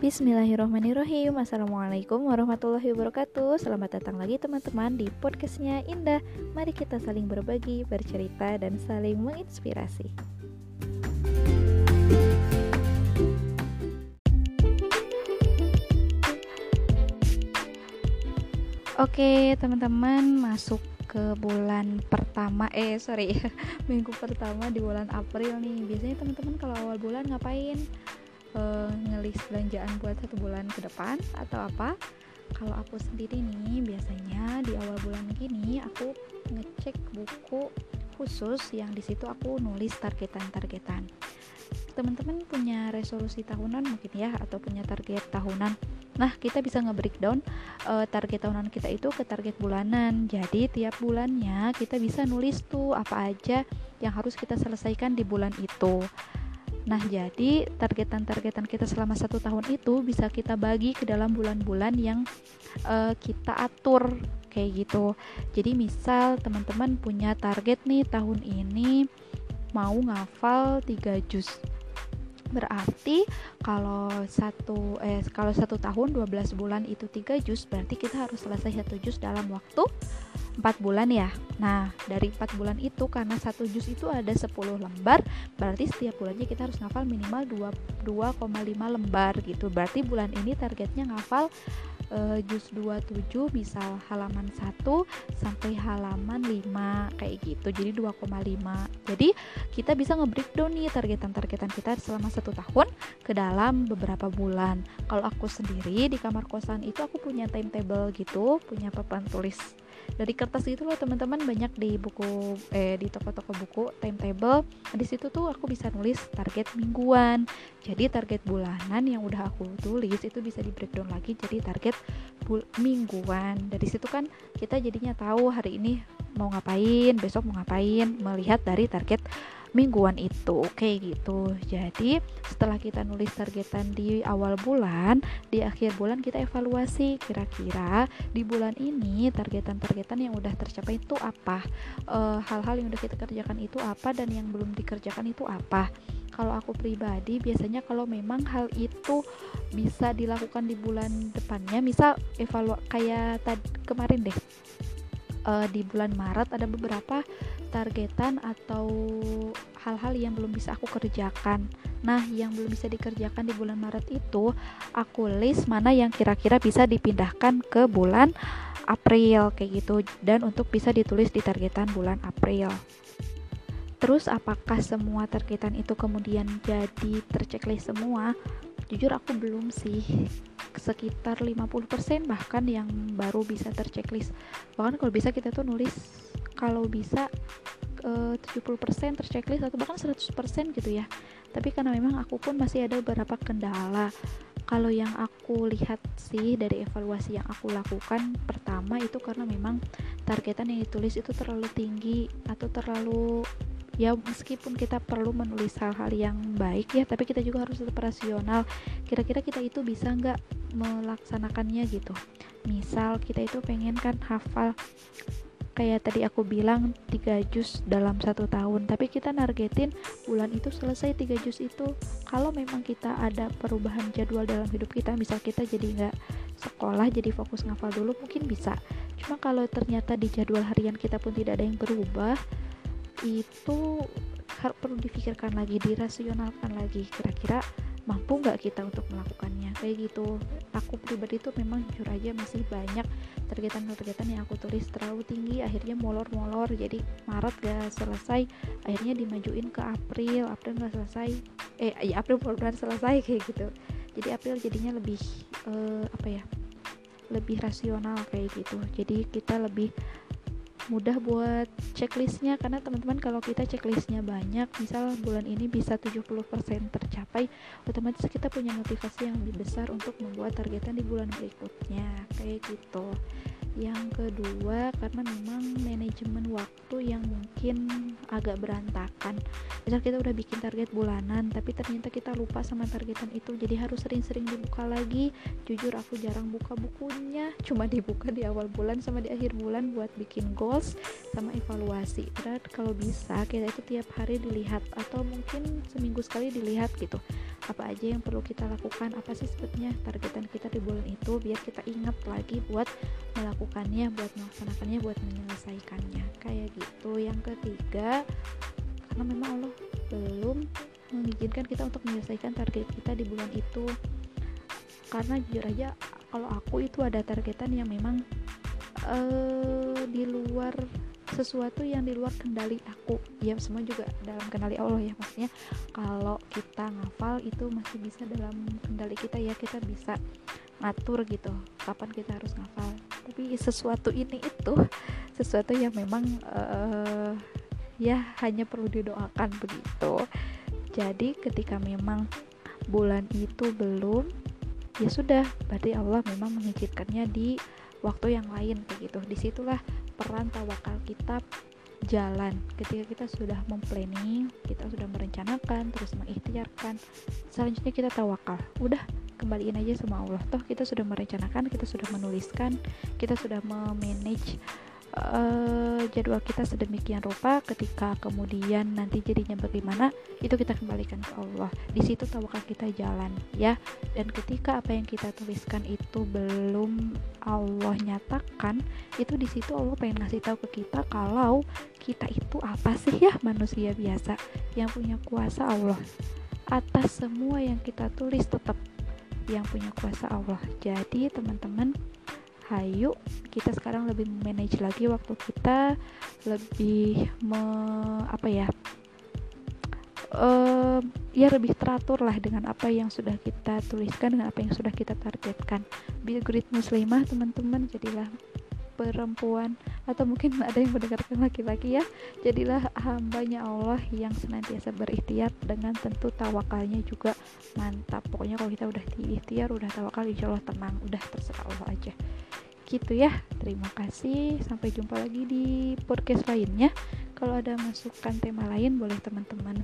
Bismillahirrohmanirrohim Assalamualaikum warahmatullahi wabarakatuh. Selamat datang lagi teman-teman di podcastnya Indah. Mari kita saling berbagi, bercerita, dan saling menginspirasi. Oke teman-teman masuk ke bulan pertama. Eh sorry minggu pertama di bulan April nih. Biasanya teman-teman kalau awal bulan ngapain uh, ngelis belanjaan buat satu bulan ke depan atau apa kalau aku sendiri nih biasanya di awal bulan gini aku ngecek buku khusus yang di situ aku nulis targetan-targetan. Teman-teman punya resolusi tahunan mungkin ya atau punya target tahunan. Nah kita bisa nge-breakdown uh, target tahunan kita itu ke target bulanan. Jadi tiap bulannya kita bisa nulis tuh apa aja yang harus kita selesaikan di bulan itu Nah, jadi targetan-targetan kita selama satu tahun itu bisa kita bagi ke dalam bulan-bulan yang uh, kita atur kayak gitu. Jadi misal teman-teman punya target nih tahun ini mau ngafal 3 juz berarti kalau satu eh kalau satu tahun 12 bulan itu 3 juz berarti kita harus selesai satu juz dalam waktu 4 bulan ya? Nah dari 4 bulan itu karena satu juz itu ada 10 lembar berarti setiap bulannya kita harus ngafal minimal 2,5 lembar gitu. Berarti bulan ini targetnya ngafal uh, juz 27 misal halaman 1 sampai halaman 5 kayak gitu. Jadi 2,5 jadi kita bisa nge-breakdown nih targetan-targetan kita selama satu tahun ke dalam beberapa bulan. Kalau aku sendiri di kamar kosan itu aku punya timetable gitu punya papan tulis dari kertas itu loh teman-teman. Banyak di buku eh di toko-toko buku timetable. Di situ tuh aku bisa nulis target mingguan. Jadi target bulanan yang udah aku tulis itu bisa di breakdown lagi jadi target mingguan. Dari situ kan kita jadinya tahu hari ini mau ngapain besok mau ngapain melihat dari target mingguan itu. Kayak gitu. Jadi setelah kita nulis targetan di awal bulan di akhir bulan kita evaluasi kira-kira di bulan ini targetan-targetan yang udah tercapai itu apa hal hal-hal yang udah kita kerjakan itu apa dan yang belum dikerjakan itu apa. Kalau aku pribadi biasanya kalau memang hal itu bisa dilakukan di bulan depannya misal evalu kayak tadi kemarin deh uh, di bulan Maret ada beberapa targetan atau hal-hal yang belum bisa aku kerjakan. Nah, yang belum bisa dikerjakan di bulan Maret itu aku list mana yang kira-kira bisa dipindahkan ke bulan April kayak gitu dan untuk bisa ditulis di targetan bulan April. Terus apakah semua targetan itu kemudian jadi terchecklist semua? Jujur aku belum sih sekitar 50% bahkan yang baru bisa terchecklist bahkan kalau bisa kita tuh nulis kalau bisa eh, uh, 70% terchecklist atau bahkan 100% gitu ya. Tapi karena memang aku pun masih ada beberapa kendala. Kalau yang aku lihat sih dari evaluasi yang aku lakukan pertama itu karena memang targetan yang ditulis itu terlalu tinggi atau terlalu ya meskipun kita perlu menulis hal-hal yang baik ya tapi kita juga harus tetap rasional. Kira-kira kita itu bisa nggak melaksanakannya gitu. Misal kita itu pengen kan hafal kayak tadi aku bilang 3 juz dalam satu tahun. Tapi kita nargetin bulan itu selesai 3 juz itu. Kalau memang kita ada perubahan jadwal dalam hidup kita misal kita jadi nggak sekolah jadi fokus ngafal dulu mungkin bisa. Cuma kalau ternyata di jadwal harian kita pun tidak ada yang berubah itu perlu difikirkan lagi dirasionalkan lagi. Kira-kira mampu nggak kita untuk melakukannya? Kayak gitu. Aku pribadi tuh memang jujur aja masih banyak targetan-targetan yang aku tulis terlalu tinggi akhirnya molor-molor. Jadi Maret gak selesai akhirnya dimajuin ke April. April gak selesai eh ya April bulan selesai kayak gitu. Jadi April jadinya lebih uh, apa ya lebih rasional kayak gitu. Jadi kita lebih mudah buat checklistnya karena teman-teman kalau kita checklistnya banyak misal bulan ini bisa 70% tercapai otomatis kita punya motivasi yang lebih besar untuk membuat targetan di bulan berikutnya kayak gitu yang kedua karena memang manajemen waktu yang mungkin agak berantakan. Misal kita udah bikin target bulanan tapi ternyata kita lupa sama targetan itu jadi harus sering-sering dibuka lagi. Jujur aku jarang buka bukunya cuma dibuka di awal bulan sama di akhir bulan buat bikin goals sama evaluasi. Berat kalau bisa kita itu tiap hari dilihat atau mungkin seminggu sekali dilihat gitu. Apa aja yang perlu kita lakukan? Apa sih sebetulnya targetan kita di bulan itu? Biar kita ingat lagi buat melakukannya buat melaksanakannya buat menyelesaikannya. Kayak gitu. Yang ketiga karena memang Allah belum mengizinkan kita untuk menyelesaikan target kita di bulan itu. Karena jujur aja kalau aku itu ada targetan yang memang uh, di luar sesuatu yang di luar kendali aku. Ya semua juga dalam kendali Allah ya maksudnya. Kalau kita ngafal itu masih bisa dalam kendali kita ya. Kita bisa ngatur gitu kapan kita harus ngafal tapi sesuatu ini itu sesuatu yang memang uh, ya hanya perlu didoakan begitu. Jadi ketika memang bulan itu belum ya sudah berarti Allah memang mengizinkannya di waktu yang lain kayak gitu di situlah peran tawakal kita jalan. Ketika kita sudah memplanning kita sudah merencanakan terus mengikhtiarkan selanjutnya kita tawakal. Udah kembaliin aja sama Allah. Toh kita sudah merencanakan kita sudah menuliskan kita sudah memanage uh, jadwal kita sedemikian rupa. Ketika kemudian nanti jadinya bagaimana itu kita kembalikan ke Allah. Di situ tawakal kita jalan ya. Dan ketika apa yang kita tuliskan itu belum Allah nyatakan itu di situ Allah pengen ngasih tahu ke kita kalau kita itu apa sih ya manusia biasa yang punya kuasa Allah. Atas semua yang kita tulis tetap yang punya kuasa Allah. Jadi teman-teman hayu kita sekarang lebih manage lagi waktu kita lebih me, apa ya uh, ya lebih teratur lah dengan apa yang sudah kita tuliskan dengan apa yang sudah kita targetkan. Be a great muslimah teman-teman jadilah perempuan. Atau mungkin ada yang mendengarkan laki-laki ya. Jadilah hambanya Allah yang senantiasa berikhtiar dengan tentu tawakalnya juga mantap. Pokoknya kalau kita udah diikhtiar udah tawakal insya Allah tenang. Udah terserah Allah aja. Gitu ya. Terima kasih. Sampai jumpa lagi di podcast lainnya. Kalau ada masukan tema lain boleh teman-teman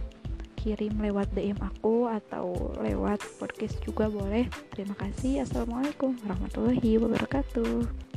kirim lewat DM aku atau lewat podcast juga boleh. Terima kasih. Assalamualaikum warahmatullahi wabarakatuh